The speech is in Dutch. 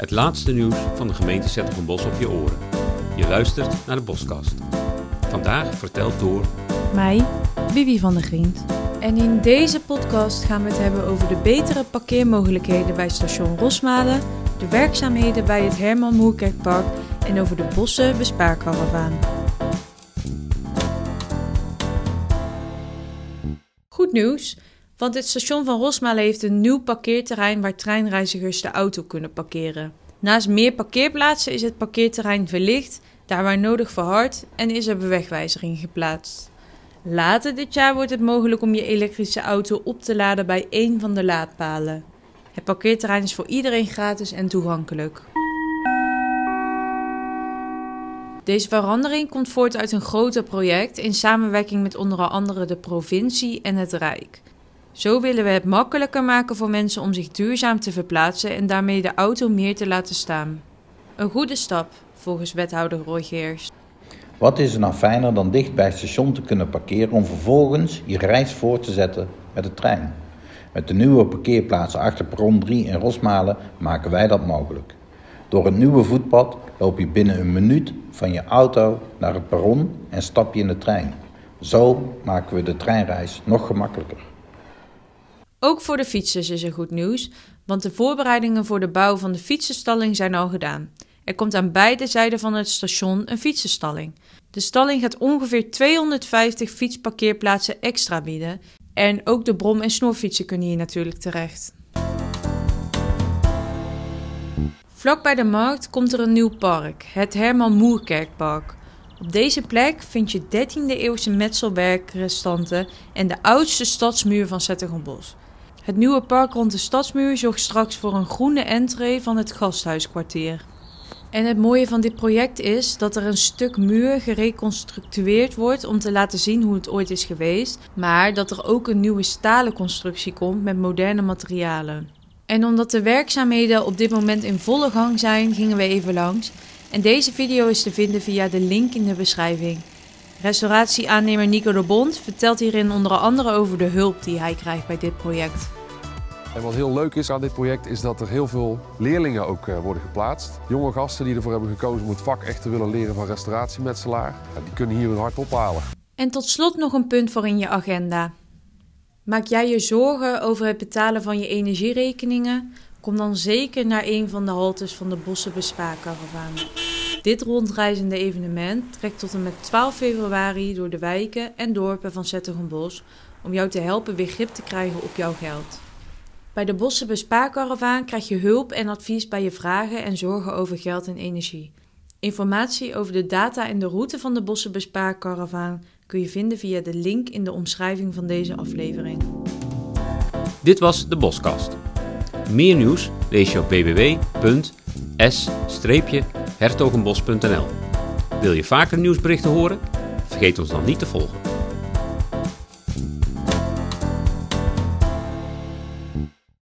Het laatste nieuws van de gemeente Bos op je oren. Je luistert naar de Boskast. Vandaag verteld door... Mij, Vivi van der Griend. En in deze podcast gaan we het hebben over de betere parkeermogelijkheden bij station Rosmalen, de werkzaamheden bij het Herman Moerkerkpark en over de Bossen Bespaarkaravaan. Goed nieuws, want het station van Rosmalen heeft een nieuw parkeerterrein waar treinreizigers de auto kunnen parkeren. Naast meer parkeerplaatsen is het parkeerterrein verlicht, daar waar nodig verhard en is er bewegwijzering geplaatst. Later dit jaar wordt het mogelijk om je elektrische auto op te laden bij één van de laadpalen. Het parkeerterrein is voor iedereen gratis en toegankelijk. Deze verandering komt voort uit een groter project in samenwerking met onder andere de provincie en het Rijk. Zo willen we het makkelijker maken voor mensen om zich duurzaam te verplaatsen en daarmee de auto meer te laten staan. Een goede stap, volgens wethouder Roy. Wat is er nou fijner dan dicht bij het station te kunnen parkeren om vervolgens je reis voor te zetten met de trein? Met de nieuwe parkeerplaatsen achter perron 3 in Rosmalen maken wij dat mogelijk. Door het nieuwe voetpad loop je binnen een minuut van je auto naar het perron en stap je in de trein. Zo maken we de treinreis nog gemakkelijker. Ook voor de fietsers is er goed nieuws, want de voorbereidingen voor de bouw van de fietsenstalling zijn al gedaan. Er komt aan beide zijden van het station een fietsenstalling. De stalling gaat ongeveer 250 fietsparkeerplaatsen extra bieden en ook de brom- en snorfietsen kunnen hier natuurlijk terecht. Vlak bij de markt komt er een nieuw park, het Herman Moerkerkpark. Op deze plek vind je 13e eeuwse metselwerkrestanten en de oudste stadsmuur van Zettergenbos. Het nieuwe park rond de stadsmuur zorgt straks voor een groene entree van het gasthuiskwartier. En het mooie van dit project is dat er een stuk muur gereconstructeerd wordt om te laten zien hoe het ooit is geweest, maar dat er ook een nieuwe stalen constructie komt met moderne materialen. En omdat de werkzaamheden op dit moment in volle gang zijn, gingen we even langs. En deze video is te vinden via de link in de beschrijving. Restauratieaannemer Nico de Bond vertelt hierin onder andere over de hulp die hij krijgt bij dit project. En wat heel leuk is aan dit project is dat er heel veel leerlingen ook uh, worden geplaatst. Jonge gasten die ervoor hebben gekozen om het vak echt te willen leren van restauratiemetselaar. Die kunnen hier hun hart ophalen. En tot slot nog een punt voor in je agenda. Maak jij je zorgen over het betalen van je energierekeningen? Kom dan zeker naar een van de haltes van de Bossen Bespaarkaravaan. Dit rondreizende evenement trekt tot en met 12 februari door de wijken en dorpen van Zettergenbos om jou te helpen weer grip te krijgen op jouw geld. Bij de Bossen Bespaarkaravaan krijg je hulp en advies bij je vragen en zorgen over geld en energie. Informatie over de data en de route van de Bossen Bespaarkaravaan kun je vinden via de link in de omschrijving van deze aflevering. Dit was de Boskast. Meer nieuws lees je op www.s-hertogenbos.nl. Wil je vaker nieuwsberichten horen? Vergeet ons dan niet te volgen.